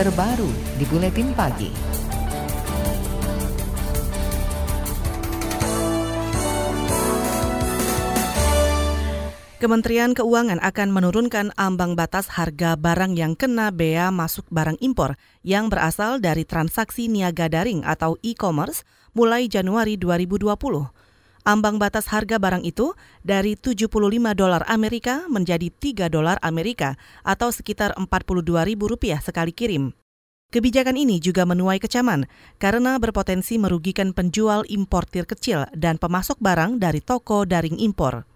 terbaru di Buletin Pagi. Kementerian Keuangan akan menurunkan ambang batas harga barang yang kena bea masuk barang impor yang berasal dari transaksi niaga daring atau e-commerce mulai Januari 2020. Ambang batas harga barang itu dari 75 dolar Amerika menjadi 3 dolar Amerika atau sekitar 42 ribu rupiah sekali kirim. Kebijakan ini juga menuai kecaman karena berpotensi merugikan penjual importir kecil dan pemasok barang dari toko daring impor.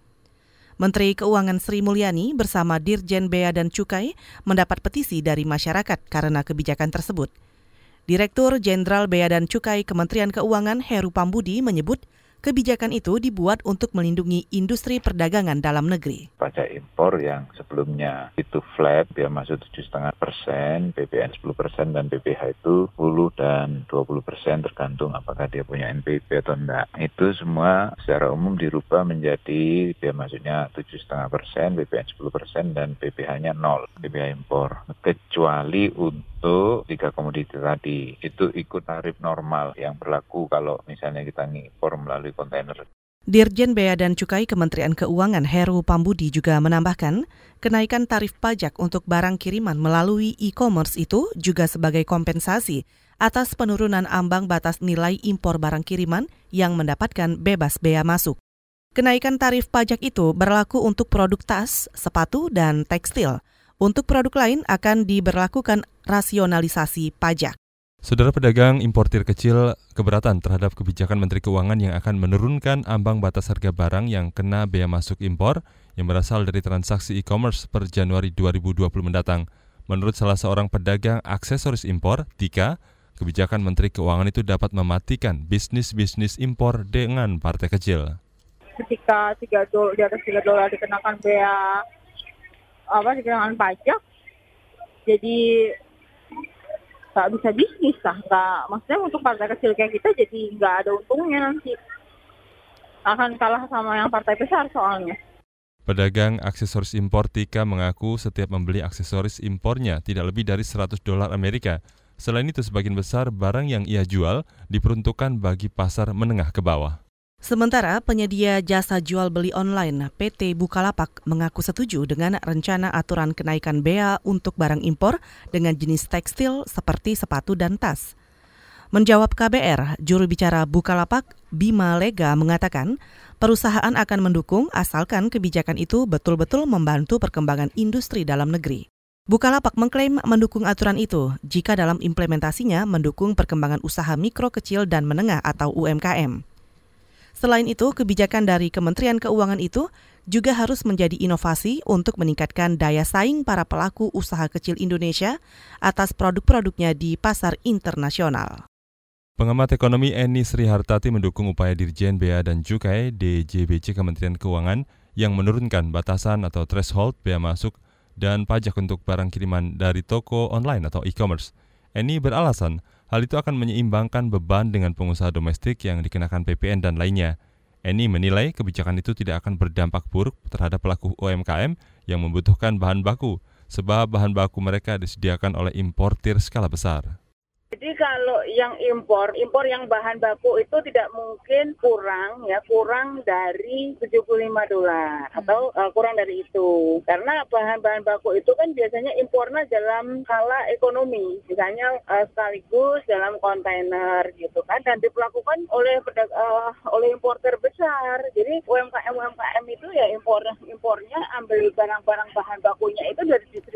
Menteri Keuangan Sri Mulyani bersama Dirjen Bea dan Cukai mendapat petisi dari masyarakat karena kebijakan tersebut. Direktur Jenderal Bea dan Cukai Kementerian Keuangan Heru Pambudi menyebut Kebijakan itu dibuat untuk melindungi industri perdagangan dalam negeri. Pajak impor yang sebelumnya itu flat, dia masuk 7,5 persen, PPN 10 persen, dan PPH itu 10 dan 20 persen tergantung apakah dia punya NPP atau enggak. Itu semua secara umum dirubah menjadi biaya masuknya 7,5 persen, PPN 10 persen, dan PPH-nya 0, PPH impor. Kecuali untuk tiga komoditi tadi, itu ikut tarif normal yang berlaku kalau misalnya kita ngimpor melalui kontainer. Dirjen Bea dan Cukai Kementerian Keuangan Heru Pambudi juga menambahkan, kenaikan tarif pajak untuk barang kiriman melalui e-commerce itu juga sebagai kompensasi atas penurunan ambang batas nilai impor barang kiriman yang mendapatkan bebas bea masuk. Kenaikan tarif pajak itu berlaku untuk produk tas, sepatu, dan tekstil. Untuk produk lain akan diberlakukan rasionalisasi pajak. Saudara pedagang importir kecil keberatan terhadap kebijakan Menteri Keuangan yang akan menurunkan ambang batas harga barang yang kena bea masuk impor yang berasal dari transaksi e-commerce per Januari 2020 mendatang. Menurut salah seorang pedagang aksesoris impor, Tika, kebijakan Menteri Keuangan itu dapat mematikan bisnis-bisnis impor dengan partai kecil. Ketika 3 dolar di atas 3 dolar dikenakan bea apa dikenakan pajak, jadi nggak bisa bisnis lah nggak maksudnya untuk partai kecil kayak kita jadi nggak ada untungnya nanti akan kalah sama yang partai besar soalnya Pedagang aksesoris impor Tika mengaku setiap membeli aksesoris impornya tidak lebih dari 100 dolar Amerika. Selain itu, sebagian besar barang yang ia jual diperuntukkan bagi pasar menengah ke bawah. Sementara penyedia jasa jual beli online PT Bukalapak mengaku setuju dengan rencana aturan kenaikan bea untuk barang impor dengan jenis tekstil seperti sepatu dan tas. Menjawab KBR, juru bicara Bukalapak Bima Lega mengatakan perusahaan akan mendukung asalkan kebijakan itu betul-betul membantu perkembangan industri dalam negeri. Bukalapak mengklaim mendukung aturan itu jika dalam implementasinya mendukung perkembangan usaha mikro kecil dan menengah atau UMKM. Selain itu, kebijakan dari Kementerian Keuangan itu juga harus menjadi inovasi untuk meningkatkan daya saing para pelaku usaha kecil Indonesia atas produk-produknya di pasar internasional. Pengamat ekonomi Eni Sri Hartati mendukung upaya Dirjen Bea dan Cukai DJBC Kementerian Keuangan yang menurunkan batasan atau threshold bea masuk dan pajak untuk barang kiriman dari toko online atau e-commerce. Eni beralasan Hal itu akan menyeimbangkan beban dengan pengusaha domestik yang dikenakan PPN dan lainnya. Eni menilai kebijakan itu tidak akan berdampak buruk terhadap pelaku UMKM yang membutuhkan bahan baku, sebab bahan baku mereka disediakan oleh importir skala besar. Jadi kalau yang impor, impor yang bahan baku itu tidak mungkin kurang ya, kurang dari 75 dolar hmm. atau uh, kurang dari itu. Karena bahan-bahan baku itu kan biasanya impornya dalam skala ekonomi, misalnya uh, sekaligus dalam kontainer gitu kan dan diperlakukan oleh uh, oleh importer besar. Jadi UMKM UMKM itu ya impor impornya ambil barang-barang bahan bakunya itu dari distributor.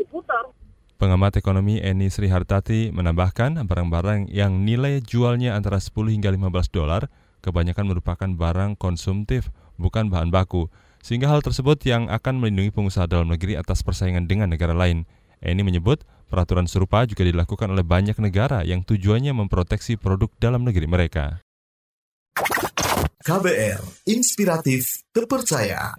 Pengamat ekonomi Eni Srihartati menambahkan barang-barang yang nilai jualnya antara 10 hingga 15 dolar kebanyakan merupakan barang konsumtif, bukan bahan baku, sehingga hal tersebut yang akan melindungi pengusaha dalam negeri atas persaingan dengan negara lain. Eni menyebut peraturan serupa juga dilakukan oleh banyak negara yang tujuannya memproteksi produk dalam negeri mereka. KBR, inspiratif, terpercaya.